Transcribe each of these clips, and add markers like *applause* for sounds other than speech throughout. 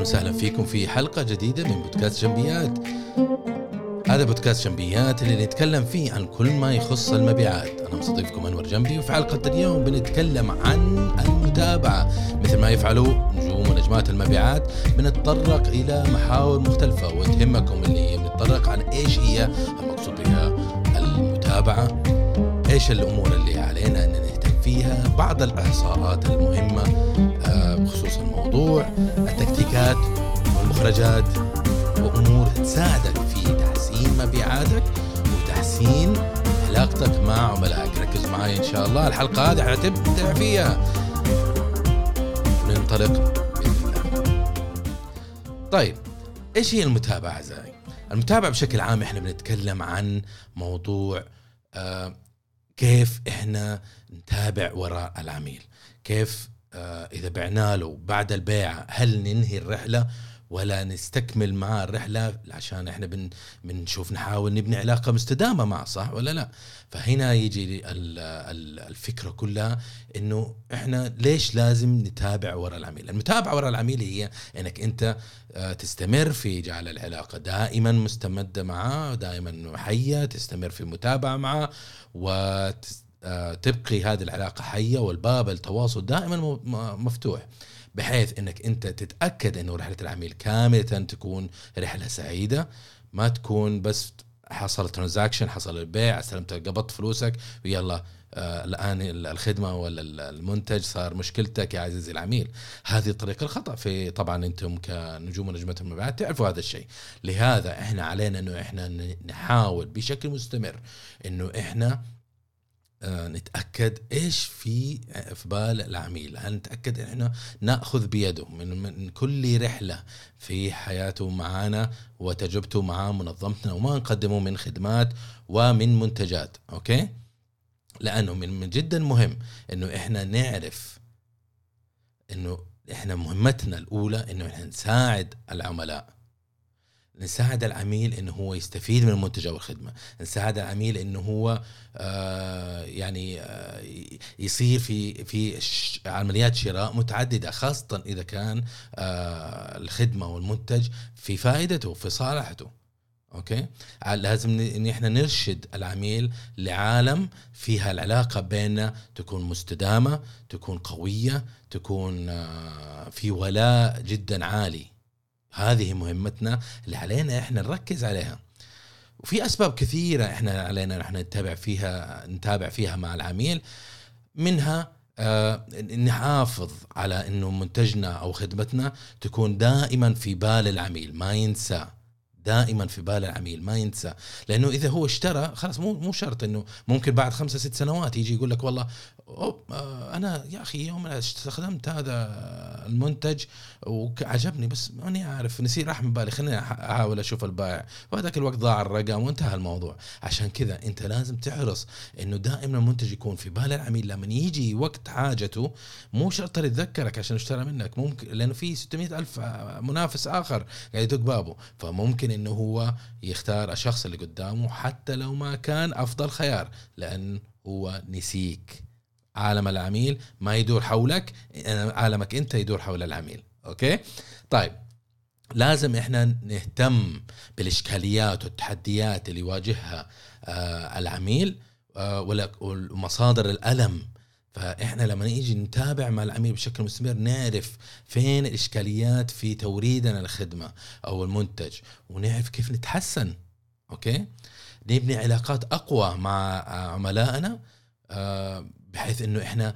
أهلا وسهلا فيكم في حلقة جديدة من بودكاست جنبيات. هذا بودكاست جنبيات اللي نتكلم فيه عن كل ما يخص المبيعات. أنا مستضيفكم أنور جنبي وفي حلقة اليوم بنتكلم عن المتابعة مثل ما يفعلوا نجوم ونجمات المبيعات بنتطرق إلى محاور مختلفة وتهمكم اللي هي بنتطرق عن إيش هي المقصود بها المتابعة إيش الأمور اللي علينا أن نهتم فيها بعض الإحصاءات المهمة آه، بخصوص الموضوع التكتيكات والمخرجات وأمور تساعدك في تحسين مبيعاتك وتحسين علاقتك مع عملائك. ركز معي إن شاء الله. الحلقة هذه حتبدع فيها ننطلق طيب إيش هي المتابعة اعزائي المتابعة بشكل عام إحنا بنتكلم عن موضوع آه كيف إحنا نتابع وراء العميل؟ كيف إذا بعنا له بعد البيع هل ننهي الرحلة ولا نستكمل معاه الرحلة؟ عشان إحنا بن بنشوف نحاول نبني علاقة مستدامة معه صح ولا لا؟ فهنا يجي الفكرة كلها إنه إحنا ليش لازم نتابع وراء العميل؟ المتابعة وراء العميل هي إنك أنت آه، تستمر في جعل العلاقة دائما مستمدة معه دائما حية تستمر في المتابعه معه وتبقي هذه العلاقة حية والباب التواصل دائما مفتوح بحيث إنك أنت تتأكد إنه رحلة العميل كاملة تكون رحلة سعيدة ما تكون بس حصل ترانزاكشن حصل البيع استلمت قبضت فلوسك ويلا آه الآن الخدمة ولا المنتج صار مشكلتك يا عزيزي العميل. هذه الطريقة الخطأ في طبعا أنتم كنجوم ونجمة المبيعات تعرفوا هذا الشيء. لهذا إحنا علينا إنه إحنا نحاول بشكل مستمر إنه إحنا آه، نتأكد إيش في في بال العميل. هل نتأكد ان إحنا نأخذ بيده من, من كل رحلة في حياته معنا وتجربته مع منظمتنا وما نقدمه من خدمات ومن منتجات أوكي؟ لأنه من جدا مهم إنه إحنا نعرف إنه إحنا مهمتنا الأولى إنه إحنا نساعد العملاء. نساعد العميل إنه هو يستفيد من المنتج أو الخدمة، نساعد العميل إنه هو آه يعني آه يصير في في عمليات شراء متعددة خاصة إذا كان آه الخدمة والمنتج في فائدته في صالحته. أوكي؟ لازم إن إحنا نرشد العميل لعالم فيها العلاقة بيننا تكون مستدامة، تكون قوية، تكون آه، في ولاء جدا عالي. هذه مهمتنا اللي علينا إحنا نركز عليها. وفي أسباب كثيرة إحنا علينا إحنا نتابع فيها نتابع فيها مع العميل. منها آه نحافظ على إنه منتجنا أو خدمتنا تكون دائما في بال العميل ما ينسى. دائما في بال العميل ما ينسى. لأنه إذا هو اشترى خلاص مو مو شرط إنه ممكن بعد خمسة ست سنوات يجي يقول لك والله آه، أنا يا أخي يوم أنا استخدمت هذا المنتج وعجبني بس ماني عارف نسي راح من بالي خليني أحاول أشوف البائع. وهذاك الوقت ضاع الرقم وانتهى الموضوع. عشان كذا أنت لازم تحرص إنه دائما المنتج يكون في بال العميل. لما يجي وقت حاجته مو شرط يتذكرك عشان اشترى منك ممكن لأنه في 600 ألف منافس آخر قاعد يدق بابه. فممكن إنه هو يختار الشخص اللي قدامه حتى لو ما كان أفضل خيار لأن هو نسيك. عالم العميل ما يدور حولك عالمك أنت يدور حول العميل. okay؟ طيب لازم إحنا نهتم بالإشكاليات والتحديات اللي يواجهها آه العميل آه ومصادر الألم فإحنا لما نيجي نتابع مع العميل بشكل مستمر نعرف فين الإشكاليات في توريدنا الخدمه أو المنتج ونعرف كيف نتحسن okay؟ نبني علاقات أقوى مع عملائنا آه بحيث إنه إحنا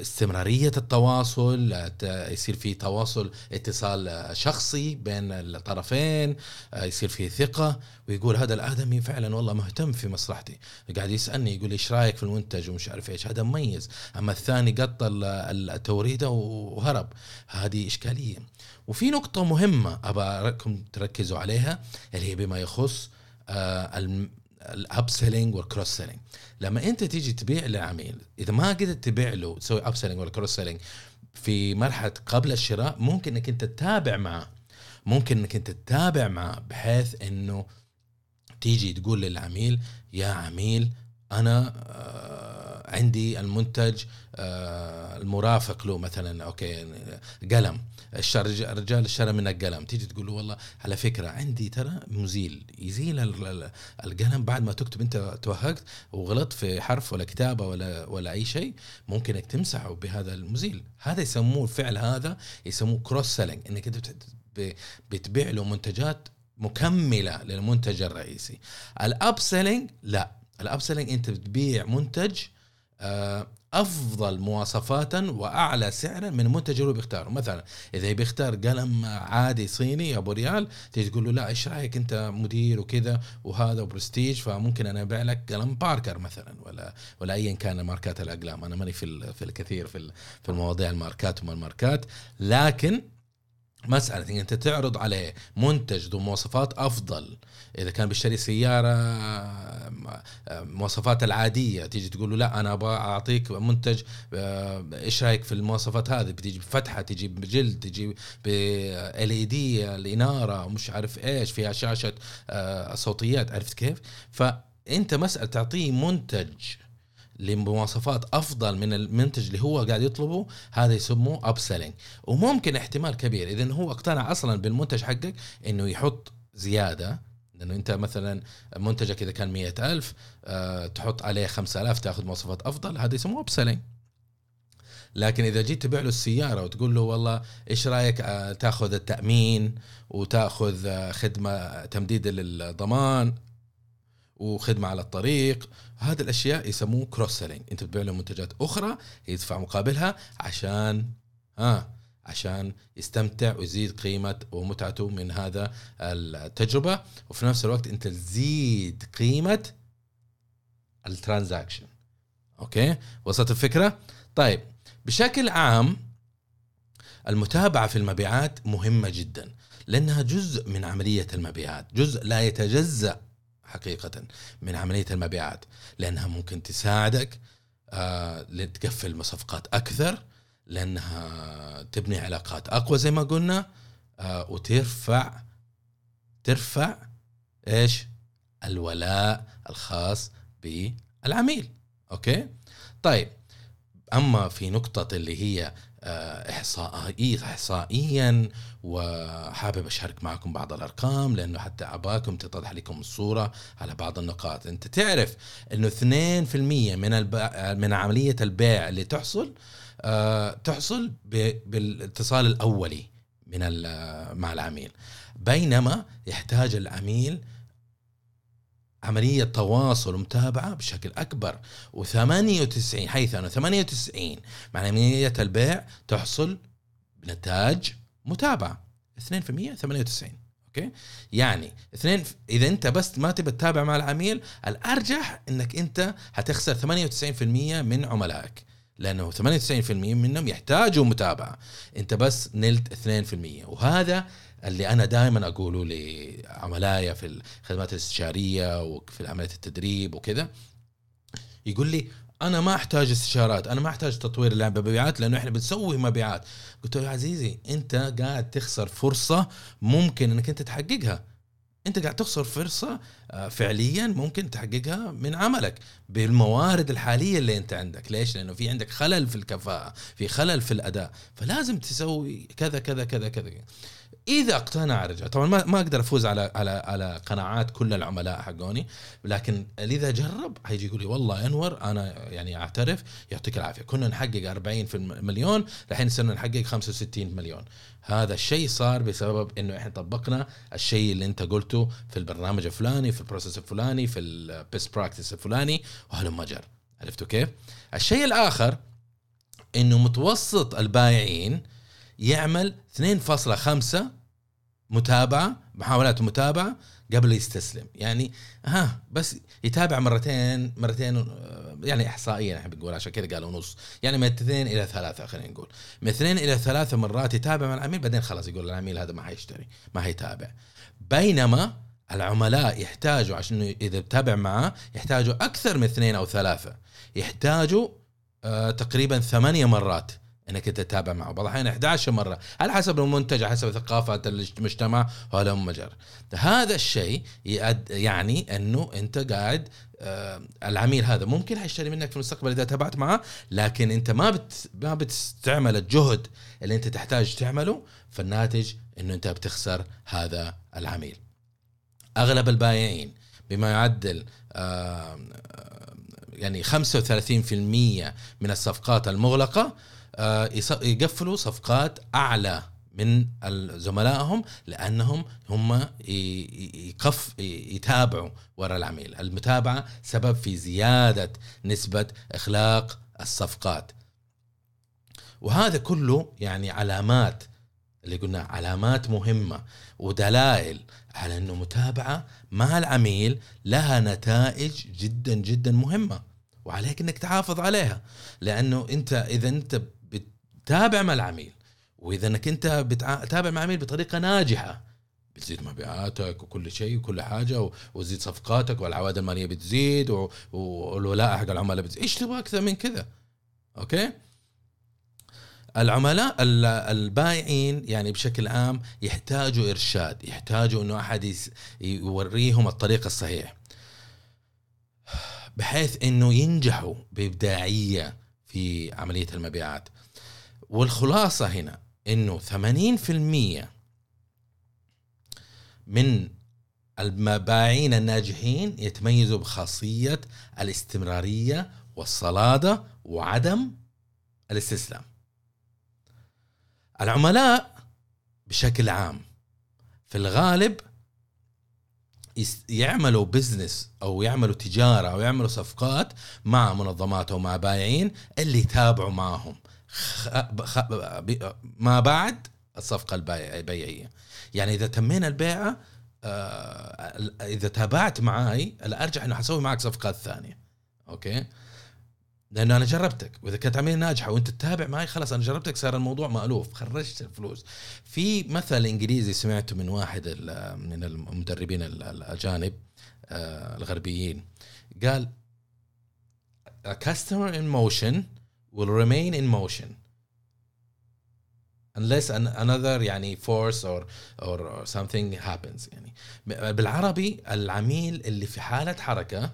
استمرارية التواصل يصير في تواصل اتصال شخصي بين الطرفين آه، يصير في ثقة ويقول هذا الآدمي فعلا والله مهتم في مصلحتي. قاعد يسألني يقول إيش رأيك في المنتج ومش عارف إيش. هذا مميز. أما الثاني قط التوريدة وهرب. هذه إشكالية. وفي نقطة مهمة أبغاكم تركزوا عليها اللي هي بما يخص آه، ال up selling وال cross selling لما انت تيجي تبيع لعميل إذا ما قدرت تبيع له تسوي up selling ولا cross selling في مرحلة قبل الشراء ممكن إنك أنت تتابع معه ممكن إنك أنت تتابع معه بحيث إنه تيجي تقول للعميل يا عميل أنا آه، عندي المنتج آه، المرافق له مثلا okay قلم. الرجال اشترى منك قلم. تيجي تقول له والله على فكرة عندي ترى مزيل. يزيل القلم بعد ما تكتب أنت توهقت وغلطت في حرف ولا كتابة ولا ولا أي شيء ممكن انك تمسحه بهذا المزيل. هذا يسموه الفعل هذا يسموه cross selling إنك أنت بتبيع له منتجات مكملة للمنتج الرئيسي. ال up selling لا. ال up selling أنت بتبيع منتج آه، أفضل مواصفاتا وأعلى سعرا من المنتج اللي بيختاره مثلا إذا بيختار قلم عادي صيني أبو ريال تيجي تقول له لا إيش رأيك أنت مدير وكذا وهذا برستيج فممكن أنا أبيع لك قلم باركر مثلا ولا ولا ايا كان ماركات الأقلام. أنا ماني في في الكثير في في المواضيع الماركات وما الماركات. لكن مسألة أنت تعرض عليه منتج ذو مواصفات أفضل إذا كان بيشتري سيارة مواصفات العادية تيجي تقول له لا أنا أبغى أعطيك منتج آه، إيش رأيك في المواصفات هذه بتيجي بفتحة تيجي بجلد تيجي ال اي دي الإنارة مش عارف إيش فيها شاشة آه، صوتيات عرفت كيف؟ فأنت مسألة تعطيه منتج لمواصفات أفضل من المنتج اللي هو قاعد يطلبه هذا يسموه اب وممكن احتمال كبير اذا هو اقتنع أصلا بالمنتج حقك إنه يحط زيادة لأنه أنت مثلا منتجك إذا كان مئة ألف أه تحط عليه خمسة ألاف تأخذ مواصفات أفضل هذا يسموه up لكن إذا جيت تبيع له السيارة وتقول له والله إيش رأيك آه، تأخذ التأمين وتأخذ آه، خدمة تمديد للضمان وخدمة على الطريق هذه الأشياء يسموه cross selling أنت بتبيع له منتجات أخرى يدفع مقابلها عشان ها آه عشان يستمتع ويزيد قيمة ومتعته من هذا التجربة. وفي نفس الوقت أنت تزيد قيمة ال transaction. okay؟ وصلت الفكرة؟ طيب بشكل عام المتابعة في المبيعات مهمة جدا لأنها جزء من عملية المبيعات جزء لا يتجزأ حقيقة من عملية المبيعات لأنها ممكن تساعدك آه لتقفل صفقات أكثر لأنها تبني علاقات أقوى زي ما قلنا آه وترفع ترفع إيش؟ الولاء الخاص بالعميل. أوكي؟ طيب أما في نقطة اللي هي آه، احصائيا احصائيا وحابب أشارك معكم بعض الأرقام لأنه حتى أباكم تتضح لكم الصورة على بعض النقاط أنت تعرف إنه 2% من الب... من عملية البيع اللي تحصل أه تحصل. بالاتصال الأولي من مع العميل بينما يحتاج العميل عملية تواصل ومتابعة بشكل أكبر. و98 حيث أنه 98 مع عملية البيع تحصل بنتاج متابعة 2% 98 أوكي؟ يعني اثنين إذا أنت بس ما تبى تتابع مع العميل الأرجح إنك أنت حتخسر 98% من عملائك لأنه 98% منهم يحتاجوا متابعة. أنت بس نلت 2% وهذا اللي أنا دائما أقوله لعملائي في الخدمات الاستشارية وفي عمليه التدريب وكذا يقول لي أنا ما أحتاج استشارات أنا ما أحتاج تطوير المبيعات لأنه إحنا بنسوي مبيعات. قلت له يا عزيزي أنت قاعد تخسر فرصة ممكن إنك أنت تحققها. أنت قاعد تخسر فرصة آه، فعليا ممكن تحققها من عملك بالموارد الحالية اللي أنت عندك. ليش؟ لأنه في عندك خلل في الكفاءة في خلل في الأداء. فلازم تسوي كذا كذا كذا كذا. إذا اقتنع الرجال. طبعا ما ما أقدر أفوز على على على قناعات كل العملاء حقوني لكن إذا جرب هيجي يقول لي والله أنور أنا يعني أعترف يعطيك العافية. كنا نحقق 40 في المليون الحين صرنا نحقق 65 مليون. هذا الشيء صار بسبب إنه إحنا طبقنا الشيء اللي أنت قلته في البرنامج الفلاني في ال process الفلاني في ال best practice الفلاني وهلم جر عرفتوا كيف؟ الشيء الآخر إنه متوسط البائعين يعمل 2.5 متابعة محاولات متابعة قبل يستسلم. يعني ها بس يتابع مرتين مرتين يعني احصائيا إحنا بنقول عشان كذا قالوا نص. يعني من اثنين إلى ثلاثة خلينا نقول. من اثنين إلى ثلاثة مرات يتابع مع العميل بعدين خلاص يقول العميل هذا ما حيشتري ما حيتابع. بينما العملاء يحتاجوا عشان إذا بتابع معاه يحتاجوا أكثر من اثنين أو ثلاثة. يحتاجوا آه تقريبا ثمانية مرات انك تتابع معه. بعض الأحيان 11 مرة على حسب المنتج على حسب ثقافه المجتمع وهذا مجر هذا الشيء يعني أنه أنت قاعد آه العميل هذا ممكن حيشتري منك في المستقبل إذا تابعت معه لكن أنت ما بت ما بتستعمل الجهد اللي أنت تحتاج تعمله فالناتج إنه أنت بتخسر هذا العميل. أغلب البائعين بما يعدل يعني 35% من الصفقات المغلقة يقفلوا صفقات أعلى من زملائهم لأنهم هم يقف يتابعوا وراء العميل، المتابعة سبب في زيادة نسبة إخلاق الصفقات. وهذا كله يعني علامات اللي قلنا علامات مهمة ودلائل على إنه متابعة مع العميل لها نتائج جدا جدا مهمة. وعليك إنك تحافظ عليها. لأنه أنت إذا أنت بتتابع مع العميل. وإذا إنك أنت بتتابع مع العميل بطريقة ناجحة بتزيد مبيعاتك وكل شيء وكل حاجة وتزيد صفقاتك والعوائد المالية بتزيد والولاء حق العملاء بتزيد. إيش تبغى أكثر من كذا؟ أوكي؟ العملاء البائعين يعني بشكل عام يحتاجوا إرشاد يحتاجوا إنه أحد يوريهم الطريق الصحيح. بحيث إنه ينجحوا بإبداعية في عملية المبيعات. والخلاصة هنا إنه 80% من المبايعين الناجحين يتميزوا بخاصية الاستمرارية والصلاده وعدم الاستسلام. العملاء بشكل عام في الغالب يعملوا business أو يعملوا تجارة أو يعملوا صفقات مع منظمات أو مع بايعين اللي يتابعوا معهم. ما بعد الصفقة البيعية. يعني إذا تمينا البيعة آه، إذا تابعت معاي الارجح إنه حسوي معك صفقات ثانية okay؟ لأنه أنا جربتك. وإذا كانت عمليه ناجحه وأنت تتابع معي خلاص أنا جربتك صار الموضوع مألوف. خرجت الفلوس. في مثل إنجليزي سمعته من واحد من المدربين الأجانب آه، الغربيين. قال a customer in motion will remain in motion. Unless another يعني force or or something happens يعني. بالعربي العميل اللي في حالة حركة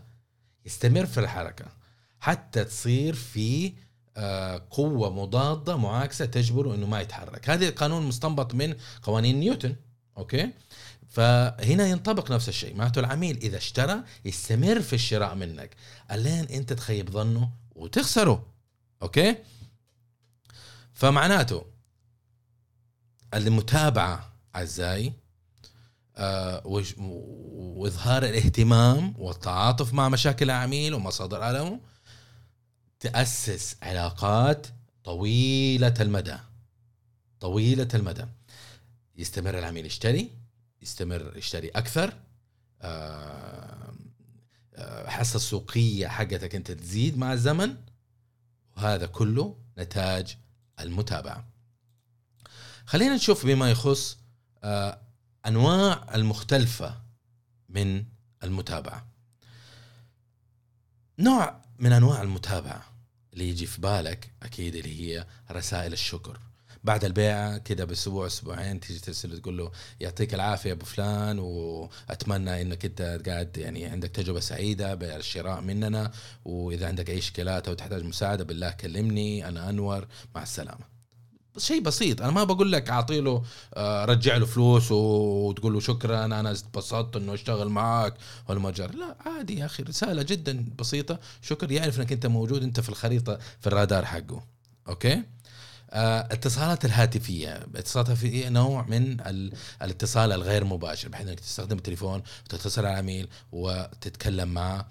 يستمر في الحركة حتى تصير في آه، قوة مضادة معاكسة تجبره إنه ما يتحرك. هذا القانون مستنبط من قوانين نيوتن okay؟ فهنا ينطبق نفس الشيء. معناته العميل إذا اشترى يستمر في الشراء منك. الين أنت تخيب ظنه وتخسره. okay؟ فمعناته المتابعة أعزائي آه وإظهار الاهتمام والتعاطف مع مشاكل العميل ومصادر ألمه تأسس علاقات طويلة المدى. طويلة المدى. يستمر العميل يشتري يستمر يشتري أكثر آه، آه، حصة السوقية حقتك أنت تزيد مع الزمن. وهذا كله نتاج المتابعة. خلينا نشوف بما يخص آه، أنواع المختلفة من المتابعة. نوع من أنواع المتابعة اللي يجي في بالك أكيد اللي هي رسائل الشكر. بعد البيعة كده بأسبوع أسبوعين تيجي ترسل تقول له يعطيك العافية أبو فلان وأتمنى إنك أنت قاعد يعني عندك تجربة سعيدة بالشراء مننا وإذا عندك أي إشكالات أو تحتاج مساعدة بالله كلمني أنا أنور. مع السلامة. شيء بسيط أنا ما بقول لك أعطي له آه، رجع له فلوس وتقول له شكرا أنا انبسطت إنه اشتغل معك والمجر لا عادي يا أخي رسالة جدا بسيطة. شكر يعرف إنك أنت موجود أنت في الخريطة في الرادار حقه. أوكي؟ اتصالات الهاتفية. اتصالات الهاتفية نوع من الاتصال الغير مباشر بحيث إنك تستخدم التليفون وتتصل على العميل وتتكلم معه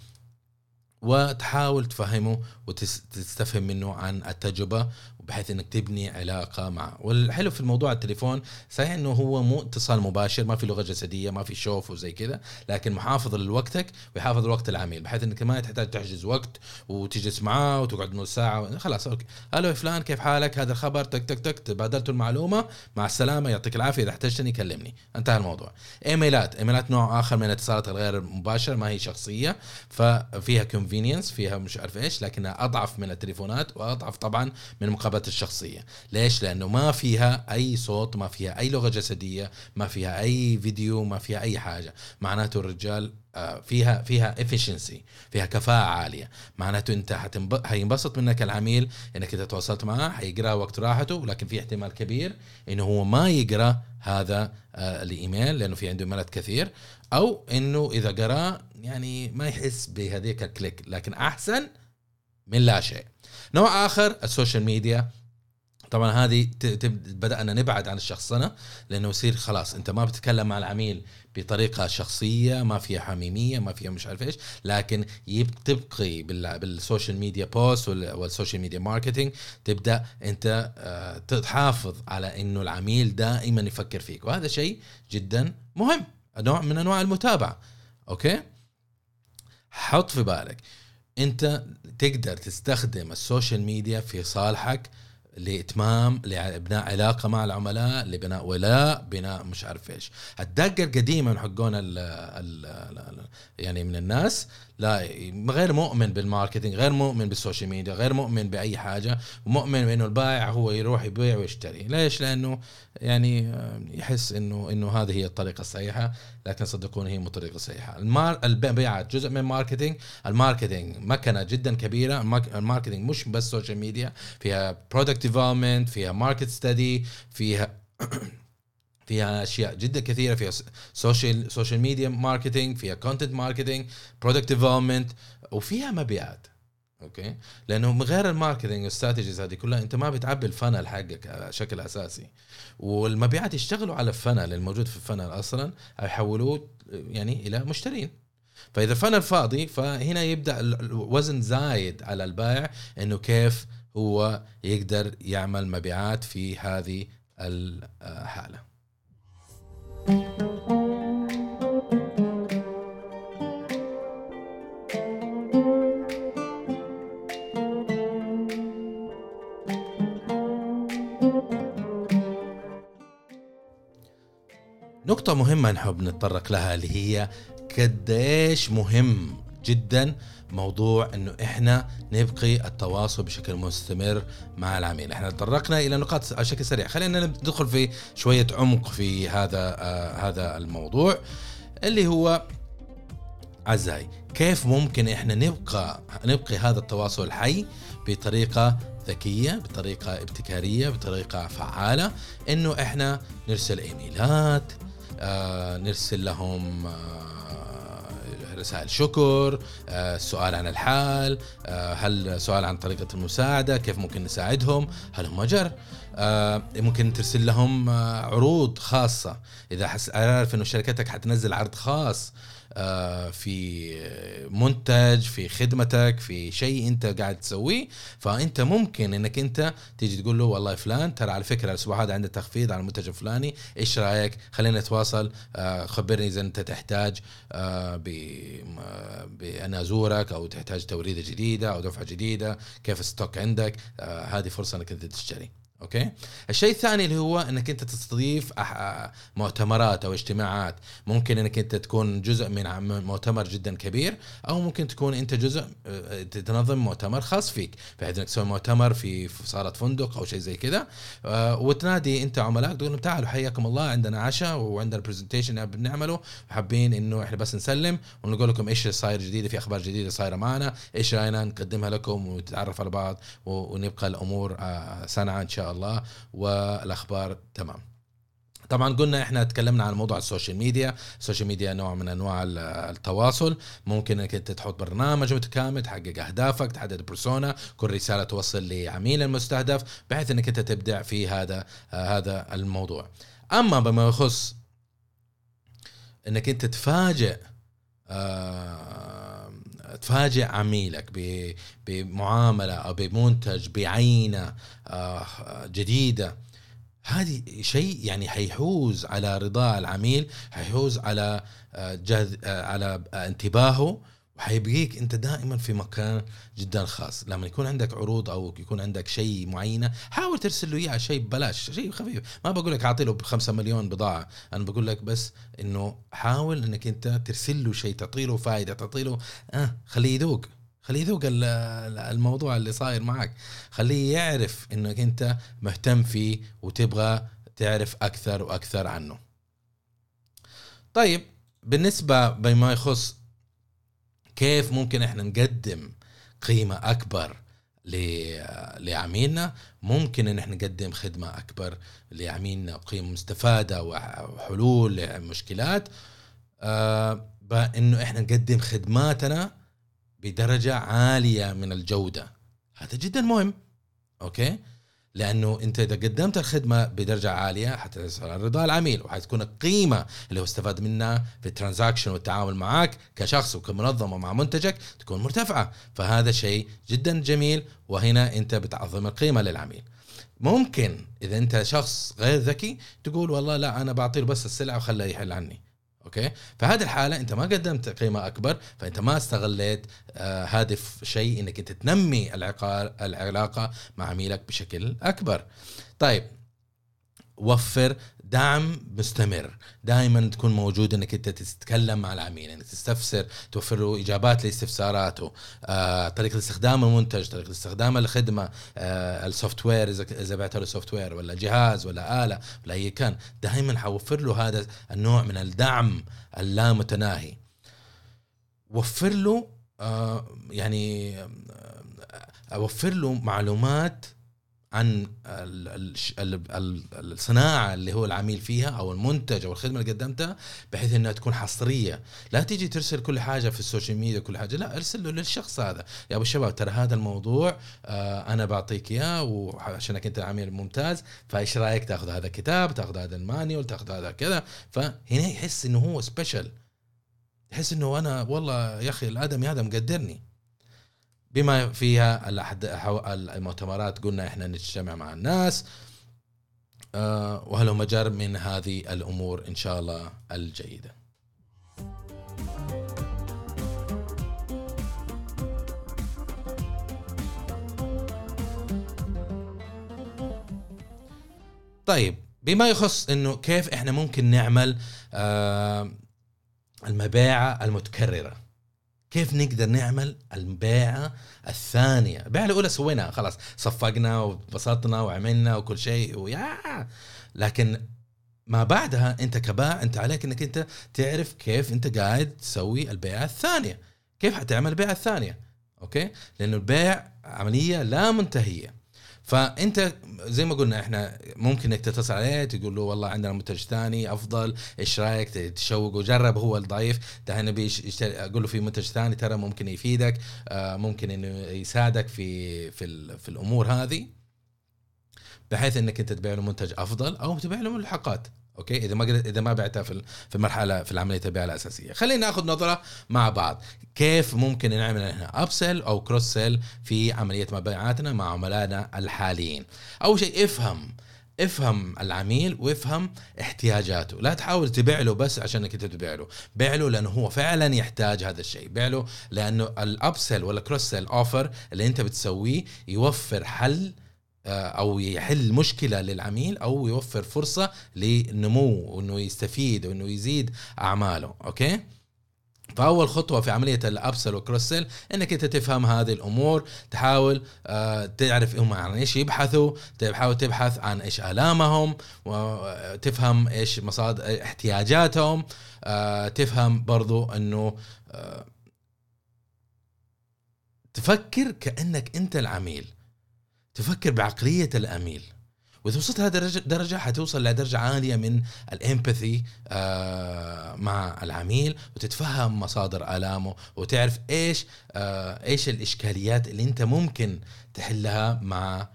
وتحاول تفهمه وتستفهم منه عن التجربة بحيث إنك تبني علاقة معه والحلو في الموضوع التليفون صحيح إنه هو مو اتصال مباشر ما في لغة جسدية ما في شوف وزي كذا لكن محافظ لوقتك ويحافظ لوقت العميل بحيث إنك ما تحتاج تحجز وقت وتجلس معاه وتقعد نص ساعة خلاص okay. ألو فلان كيف حالك؟ هذا الخبر تك تك تك تبادلت المعلومة مع السلامة يعطيك العافية إذا احتجتني كلمني. انتهى الموضوع. إيميلات إيميلات نوع آخر من الاتصالات الغير مباشره ما هي شخصية ففيها convenience فيها مش عارف إيش لكنها أضعف من التليفونات وأضعف طبعا من مقابلات الحسابات الشخصية. ليش؟ لأنه ما فيها أي صوت ما فيها أي لغة جسدية ما فيها أي فيديو ما فيها أي حاجة. معناته الرجال آه، فيها فيها efficiency فيها كفاءة عالية. معناته أنت حتنب... هينبسط منك العميل إنك إذا تواصلت معاه حيقرأ وقت راحته ولكن في احتمال كبير إنه هو ما يقرأ هذا آه، الإيميل لأنه في عنده ايميلات كثير أو إنه إذا قراه يعني ما يحس بهذيك الكليك. لكن أحسن من لا شيء. نوع آخر ال social media. طبعا هذه بدأنا نبعد عن الشخصنة لأنه يصير خلاص أنت ما بتتكلم مع العميل بطريقة شخصية ما فيها حميمية ما فيها مش عارف إيش لكن تبقي بال social media post وال social media marketing تبدأ أنت آه، تحافظ على إنه العميل دائما يفكر فيك. وهذا شيء جدا مهم نوع من أنواع المتابعة. Okay? حط في بالك انت تقدر تستخدم ال social media في صالحك لإتمام لبناء علاقة مع العملاء لبناء ولاء بناء مش عارف إيش. الدقة القديمة حقون ال ال يعني من الناس لا غير مؤمن بال marketing غير مؤمن بال social media غير مؤمن بأي حاجة ومؤمن بإنه البائع هو يروح يبيع ويشتري. ليش؟ لأنه يعني يحس إنه إنه هذه هي الطريقة الصحيحة لكن صدقوني هي مو الطريقة الصحيحه المار المبيعات جزء من ال marketing. ال marketing مكنة جدا كبيرة. ال marketing مش بس social media فيها product development فيها market study فيها *coughs* فيها أشياء جدا كثيرة فيها social social media marketing فيها content marketing product development وفيها مبيعات. Okay? لأنه من غير ال marketing وال strategies هذه كلها أنت ما بتعبي ال funnel حقك بشكل أساسي. والمبيعات يشتغلوا على الفنل الموجود في الفنل أصلا يحولوه يعني إلى مشترين. فإذا الفنل فاضي فهنا يبدأ الوزن زايد على البائع إنه كيف هو يقدر يعمل مبيعات في هذه الحالة. نقطة مهمة نحب نتطرق لها اللي هي قديش مهم جدا موضوع إنه إحنا نبقي التواصل بشكل مستمر مع العميل. إحنا تطرقنا إلى نقاط على شكل سريع. خلينا ندخل في شوية عمق في هذا آه هذا الموضوع اللي هو عزاي كيف ممكن إحنا نبقى نبقي هذا التواصل الحي بطريقة ذكية بطريقة ابتكارية بطريقة فعالة؟ إنه إحنا نرسل إيميلات آه نرسل لهم آه رسائل شكر آه، سؤال عن الحال آه، هل سؤال عن طريقة المساعدة كيف ممكن نساعدهم؟ هل هم جر؟ آه، ممكن ترسل لهم عروض خاصة. إذا حس عارف إنه شركتك حتنزل عرض خاص في منتج في خدمتك في شيء انت قاعد تسويه. فانت ممكن انك انت تيجي تقول له والله فلان ترى على فكرة الأسبوع هذا عندي تخفيض على المنتج الفلاني إيش رأيك؟ خلينا نتواصل. آه، خبرني إذا أنت تحتاج آه، بأن أزورك أو تحتاج توريده جديدة أو دفعة جديدة كيف ال stock عندك؟ هذه فرصة إنك أنت تشتري. Okay? الشيء الثاني اللي هو إنك أنت تستضيف مؤتمرات أو اجتماعات. ممكن إنك أنت تكون جزء من مؤتمر جدا كبير أو ممكن تكون أنت جزء آه، تنظم مؤتمر خاص فيك بحيث إنك تسوي مؤتمر في صالة فندق أو شيء زي كذا. آه، وتنادي أنت عملاء تقول لهم تعالوا حياكم الله عندنا عشاء وعندنا presentation بنعمله حابين إنه إحنا بس نسلم ونقول لكم إيش صاير جديده في أخبار جديدة صايرة معنا إيش رأينا نقدمها لكم ونتعرف على بعض ونبقى الأمور آه، سنعه إن شاء الله والأخبار تمام. طبعا قلنا إحنا تكلمنا عن موضوع ال social media. ال social media نوع من أنواع التواصل. ممكن إنك أنت تحط برنامج متكامل تحقق أهدافك تحدد برسونا كل رسالة توصل لعميل المستهدف بحيث إنك أنت تبدع في هذا آه هذا الموضوع. أما بما يخص إنك أنت تفاجئ آه تفاجئ عميلك بمعاملة أو بمنتج بعينة آه، جديدة. هذه شيء يعني حيحوز على رضا العميل حيحوز على آه، جهد آه، على انتباهه. وحيبقيك انت دائما في مكان جدا خاص. لما يكون عندك عروض أو يكون عندك شيء معينة حاول ترسل له اياه شيء ببلاش شيء خفيف. ما بقول لك اعطي له بخمسة مليون بضاعة. أنا بقول لك بس إنه حاول إنك أنت ترسل له شيء تعطي له فائده تعطي له آه خليه يذوق. خليه يذوق ال- ال- الموضوع اللي صاير معك خليه يعرف إنك أنت مهتم فيه وتبغى تعرف أكثر وأكثر عنه. طيب بالنسبة بما يخص كيف ممكن إحنا نقدم قيمة أكبر لعميلنا؟ ممكن إن إحنا نقدم خدمة أكبر لعميلنا وقيمه مستفادة وحلول لمشكلات. آه، بانه إحنا نقدم خدماتنا بدرجة عالية من الجودة. هذا جدا مهم. Okay? لأنه أنت إذا قدمت الخدمة بدرجة عالية حتحصل على رضا العميل وحتكون القيمة اللي هو استفاد منها في ال transaction والتعامل معك كشخص وكمنظمة مع منتجك تكون مرتفعة. فهذا شيء جدا جميل وهنا أنت بتعظم القيمة للعميل. ممكن إذا أنت شخص غير ذكي تقول والله لا أنا بعطيه بس السلعة وخليه يحل عني. Okay? فهذه الحالة أنت ما قدمت قيمة أكبر فأنت ما استغليت آه هدف شيء إنك انت تنمي العلاقة مع عميلك بشكل أكبر. طيب وفر دعم مستمر. دائما تكون موجود إنك أنت تتكلم مع العميل انك تستفسر توفر له إجابات لاستفساراته. آه، طريقة استخدام المنتج طريقة استخدام الخدمة آه، ال software إذا بعت له software ولا جهاز ولا آلة ولا أي كان دائما وفر له هذا النوع من الدعم اللامتناهي. وفر له آه، يعني آه، اوفر له معلومات عن ال- ال- ال- ال- الصناعة اللي هو العميل فيها أو المنتج أو الخدمة اللي قدمتها بحيث إنها تكون حصرية. لا تيجي ترسل كل حاجة في ال social media كل حاجة لا ارسل له للشخص هذا. يا أبو الشباب ترى هذا الموضوع آه أنا بعطيك إياه وعشانك أنت عميل ممتاز فإيش رأيك؟ تأخذ هذا الكتاب تأخذ هذا ال manual تأخذ هذا كذا. فهنا يحس إنه هو سبيشل يحس إنه أنا والله يا أخي الآدمي هذا مقدرني. بما فيها المؤتمرات قلنا إحنا نجتمع مع الناس آه، وهل مجر من هذه الأمور إن شاء الله الجيدة. طيب بما يخص إنه كيف إحنا ممكن نعمل آه، المبيعة المتكررة. كيف نقدر نعمل البيعة الثانية؟ البيعة الأولى سويناها خلاص. صفقنا وبسطنا وعملنا وكل شيء ويا. لكن ما بعدها أنت كبائع أنت عليك أنك أنت تعرف كيف أنت قاعد تسوي البيعة الثانية. كيف حتعمل البيعة الثانية؟ أوكي؟ لأنه البيع عملية لا منتهية. فأنت زي ما قلنا إحنا ممكن إنك تتصل عليه تقول له والله عندنا منتج ثاني أفضل إيش رأيك؟ تشوق وجرب هو الضعيف. تعال نبي أقول له في منتج ثاني ترى ممكن يفيدك آه، ممكن إنه يساعدك في في في الأمور هذه بحيث إنك أنت تبيع له منتج أفضل أو تبيع له ملحقات. Okay? إذا ما إذا ما بعتها في في المرحله في العملية البيع الاساسيه خلينا ناخذ نظرة مع بعض. كيف ممكن نعمل إحنا upsell أو cross-sell في عملية مبيعاتنا مع عملائنا الحاليين؟ أول شيء افهم افهم العميل وافهم احتياجاته. لا تحاول تبيع له بس عشانك أنت تبيع له. بيع له لأنه هو فعلا يحتاج هذا الشيء. بيع له لأنه ال upsell ولا cross-sell offer اللي أنت بتسويه يوفر حل أو يحل مشكلة للعميل أو يوفر فرصة لنمو وإنه يستفيد وإنه يزيد أعماله okay? فأول خطوة في عملية ال upsell وال cross-sell إنك أنت تفهم هذه الأمور تحاول آه، تعرف هم عن إيش يبحثوا تحاول تبحث عن إيش آلامهم وتفهم إيش مصادر احتياجاتهم آه، تفهم برضو إنه آه، تفكر كأنك أنت العميل. تفكر بعقلية العميل وإذا وصلت هذه الدرجه درجة حتوصل لدرجه عالية من الإمباثي آه مع العميل وتتفهم مصادر آلامه وتعرف إيش آه إيش الإشكاليات اللي أنت ممكن تحلها مع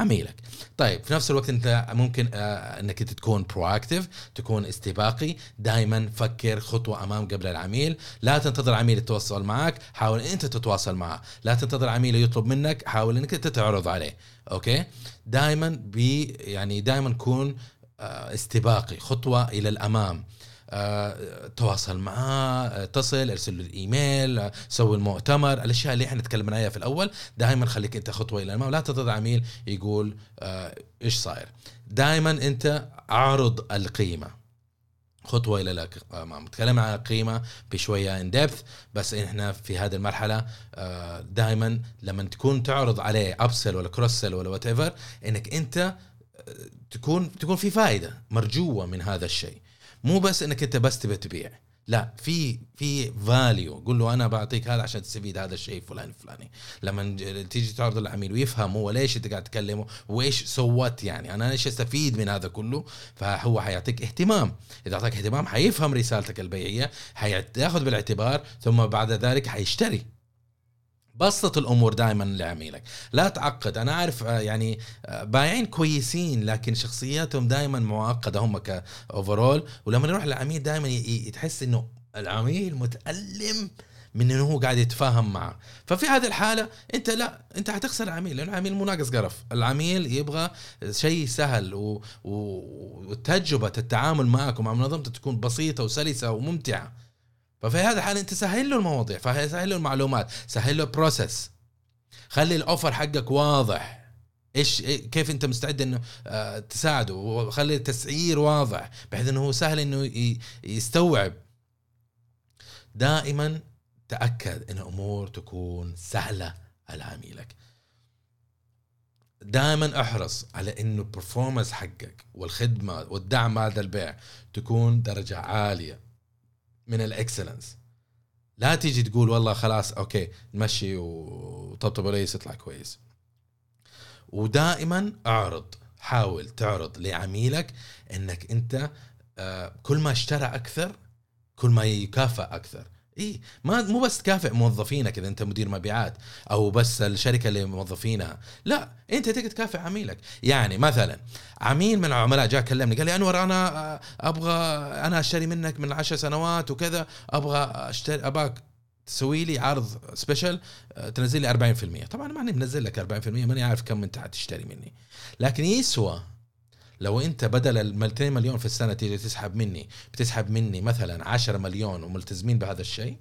عميلك. طيب في نفس الوقت انت ممكن آه انك تكون proactive تكون استباقي دائما فكر خطوة أمام قبل العميل. لا تنتظر عميل يتواصل معك حاول انت تتواصل معه. لا تنتظر عميل يطلب منك حاول انك انت تعرض عليه. Okay? دائما بي يعني دائما كون آه استباقي خطوة إلى الأمام. تواصل معاه آه، اتصل ارسل له الإيميل آه، سوي المؤتمر الأشياء اللي إحنا تكلمنا عليها في الأول دائما خليك أنت خطوة إلى الامام لا تنتظر عميل يقول آه، إيش صاير؟ دائما أنت اعرض القيمة. خطوة إلى الامام نتكلم عن القيمه بشوية in depth بس إحنا في هذه المرحلة دائما لما تكون تعرض عليه upsell ولا cross-sell ولا what إنك أنت تكون تكون في فائده مرجوة من هذا الشيء. مو بس إنك أنت بس تبي تبيع. لا في في فاليو قول له أنا بعطيك هذا عشان تستفيد هذا الشيء فلان فلاني. لما تيجي تعرض العميل ويفهم هو ليش أنت قاعد تكلمه وإيش سوت يعني. أنا ليش أستفيد من هذا كله؟ فهو حيعطيك اهتمام. إذا أعطاك اهتمام حيفهم رسالتك البيعية حياخذ بالاعتبار ثم بعد ذلك حيشتري. بسط الأمور دائما لعميلك. لا تعقد. أنا عارف آه، يعني آه، بايعين كويسين لكن شخصياتهم دائما معقدة هم ك overall ولما نروح للعميل دائما تحس إنه العميل متألم من إنه هو قاعد يتفاهم معه. ففي هذه الحالة أنت لا أنت حتخسر العميل لأنه العميل مو ناقص قرف. العميل يبغى شيء سهل و... و... وتجربه التعامل معك ومع منظمته تكون بسيطة وسلسة وممتعة. ففي هذا الحال انت سهل له المواضيع فسهل له المعلومات سهل له process خلي ال offer حقك واضح. إيش كيف انت مستعد إنه آه، تساعده؟ وخلي التسعير واضح بحيث إنه هو سهل إنه يستوعب. دائما تأكد إن الأمور تكون سهلة على عميلك. دائما احرص على إنه ال performance حقك والخدمة والدعم هذا البيع تكون درجة عالية. من ال excellence. لا تيجي تقول والله خلاص أوكي نمشي وطبطب رئيس يطلع كويس. ودائما أعرض حاول تعرض لعميلك إنك أنت آه، كل ما اشترى أكثر كل ما يكافئ أكثر. إي ما مو بس تكافئ موظفينك إذا أنت مدير مبيعات أو بس الشركة اللي موظفينها لا أنت تقدر تكافئ عميلك. يعني مثلا عميل من العملاء جاء كلمني قال لي أنور أنا أبغى أنا أشتري منك من عشر سنوات وكذا أبغى أشتري اباك تسوي لي عرض special تنزل لي 40% طبعا ماني منزل لك 40% ماني عارف كم أنت حتشتري مني. لكن يسوى لو انت بدل ال 2 مليون في السنة تيجي تسحب مني بتسحب مني مثلا 10 مليون وملتزمين بهذا الشيء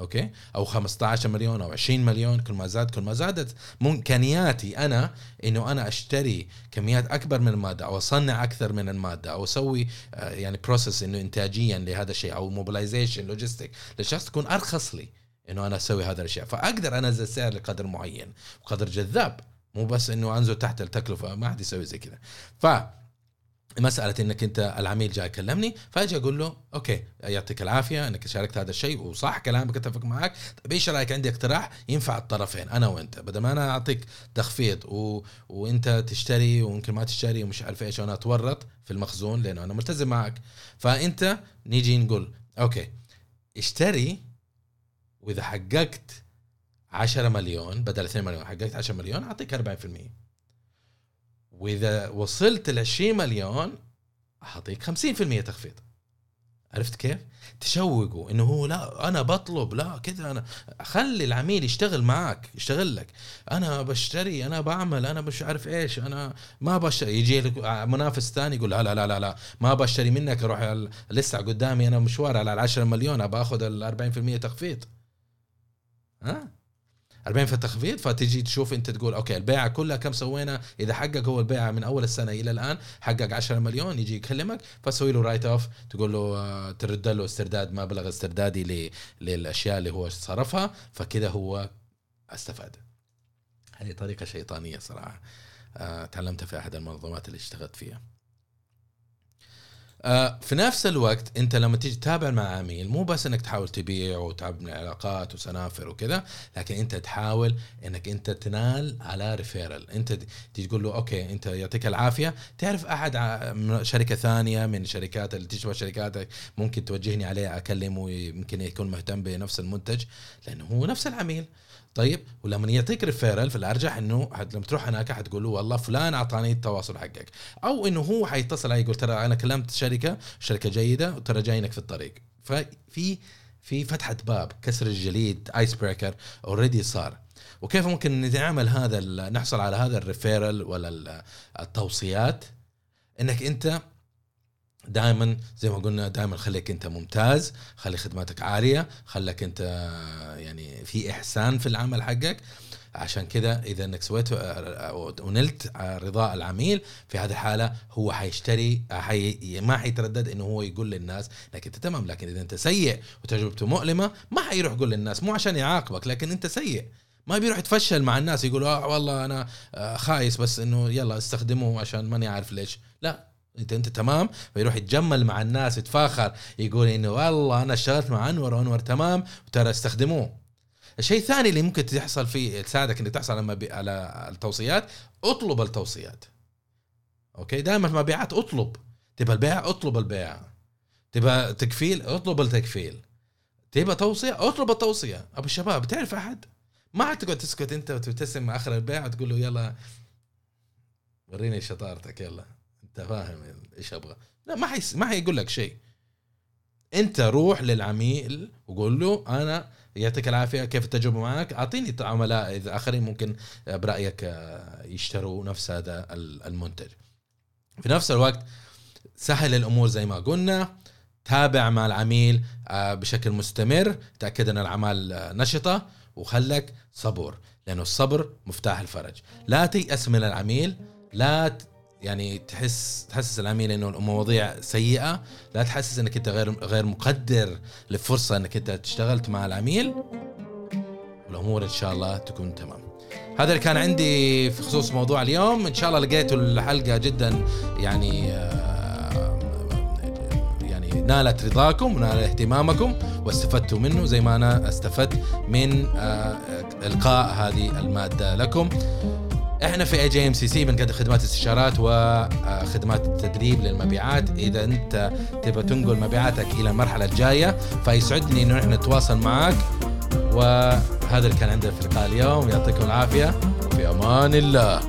أوكي؟ أو 15 مليون أو 20 مليون كل ما زاد كل ما زادت. إمكانياتي أنا إنه أنا أشتري كميات أكبر من المادة أو أصنع أكثر من المادة أو أسوي آه، يعني process إنه انتاجيا لهذا الشيء أو mobilization logistic للشخص تكون أرخص لي إنه أنا أسوي هذا الاشياء فأقدر أنزل سعر لقدر معين وقدر جذاب. مو بس إنه أنزل تحت التكلفه ما حد يسوي زي كذا ف مسألة إنك أنت العميل جاي يكلمني فأجي أقول له أوكي يعطيك العافية إنك شاركت هذا الشيء وصح كلامك أتفق معك. طيب إيش رأيك؟ عندي اقتراح ينفع الطرفين أنا وأنت. بدل ما أنا أعطيك تخفيض و... وأنت تشتري ويمكن ما تشتري ومش عارف إيش وأنا أتورط في المخزون لأنه أنا ملتزم معك. فأنت نيجي نقول أوكي اشتري وإذا حققت 10 مليون بدل 2 مليون. حققت 10 مليون أعطيك 40% وإذا وصلت ل 20 مليون أعطيك 50% تخفيض. عرفت كيف؟ تشوقوا إنه هو لا أنا بطلب لا كذا أنا خلي العميل يشتغل معك يشتغل لك. أنا بشتري أنا بعمل أنا مش عارف إيش أنا ما بشتري. يجي لك منافس ثاني يقول لا لا لا لا, لا ما بشتري منك أروح لسه قدامي أنا مشوار على ال 10 مليون أبى أخذ ال 40% تخفيض. ها؟ 40 في التخفيض فتجي تشوف أنت تقول أوكي البيعة كلها كم سوينا؟ إذا حقق هو البيعة من أول السنة إلى الآن حقق 10 مليون يجي يكلمك فتسوي له write off تقول له آه، ترد له استرداد مبلغ استردادي للأشياء اللي هو صرفها فكذا هو استفاد. هذه طريقة شيطانية صراحة. آه، تعلمتها في أحد المنظمات اللي اشتغلت فيها. في نفس الوقت انت لما تيجي تتابع مع عميل مو بس انك تحاول تبيع وتبني علاقات وسنافر وكذا لكن انت تحاول انك انت تنال على referral انت تيجي تقول له أوكي انت يعطيك العافية. تعرف أحد شركة ثانية من شركات اللي تشبه شركاتك ممكن توجهني عليه أكلمه يمكن يكون مهتم بنفس المنتج لأنه هو نفس العميل. طيب ولما يعطيك referral فالارجح إنه لما تروح هناك حتقول له والله فلان أعطاني التواصل حقك. أو إنه هو حيتصل علي يقول ترى أنا كلمت شركة شركة جيدة وترى جاينك في الطريق. ففي في فتحة باب كسر الجليد ice breaker already صار. وكيف ممكن نعمل هذا نحصل على هذا ال referral ولا التوصيات؟ إنك أنت دائما زي ما قلنا دائما خليك أنت ممتاز خلي خدماتك عالية خليك أنت يعني في إحسان في العمل حقك. عشان كذا إذا إنك سويت آه، ونلت رضاء العميل في هذه الحالة هو حيشتري حي ما حيتردد إنه هو يقول للناس انك أنت تمام لكن إذا أنت سيء وتجربته مؤلمة ما حيروح يقول للناس مو عشان يعاقبك لكن أنت سيء. ما بيروح يتفشل مع الناس يقول آه والله أنا آه، خايس بس إنه يلا استخدمه عشان ماني عارف ليش. لا. انت انت تمام؟ فيروح يتجمل مع الناس يتفاخر يقول إنه والله أنا اشتغلت مع أنور وأنور تمام وترى استخدموه. الشيء الثاني اللي ممكن تحصل فيه تساعدك إنك تحصل على على التوصيات اطلب التوصيات. أوكي؟ دائما في المبيعات اطلب. تبى البيع؟ اطلب البيع. تبى تكفيل؟ اطلب التكفيل. تبى توصية؟ اطلب التوصية. أبو الشباب تعرف أحد؟ ما تقعد تسكت أنت وتبتسم آخر البيع وتقول له يلا وريني شطارتك يلا. انت فاهم إيش أبغى. لا ما حيس ما حيقول لك شيء. انت روح للعميل وقول له أنا يعطيك العافية كيف التجربه معك؟ أعطيني عملاء إذا آخرين ممكن برأيك يشتروا نفس هذا المنتج. في نفس الوقت سهل الأمور زي ما قلنا. تابع مع العميل آه، بشكل مستمر. تأكد أن الأعمال نشطة وخلك صبور لأنه الصبر مفتاح الفرج. لا تيأس من العميل لا يعني تحس تحسس العميل إنه المواضيع سيئة لا تحسس إنك أنت غير غير مقدر لفرصة إنك أنت اشتغلت مع العميل. والأمور إن شاء الله تكون تمام. هذا اللي كان عندي في خصوص موضوع اليوم. إن شاء الله لقيتوا الحلقة جدا يعني آه، يعني نالت رضاكم ونالت اهتمامكم واستفدتوا منه. زي ما أنا استفدت من آه، إلقاء هذه المادة لكم. إحنا في اي جي ام سي سي بنقدم خدمات استشارات وخدمات تدريب للمبيعات. إذا أنت تبغى تنقل مبيعاتك إلى المرحلة الجاية فيسعدني إنه إحنا نتواصل معك وهذا اللي كان عندنا في لقاء اليوم. يعطيكم العافية. وفي أمان الله.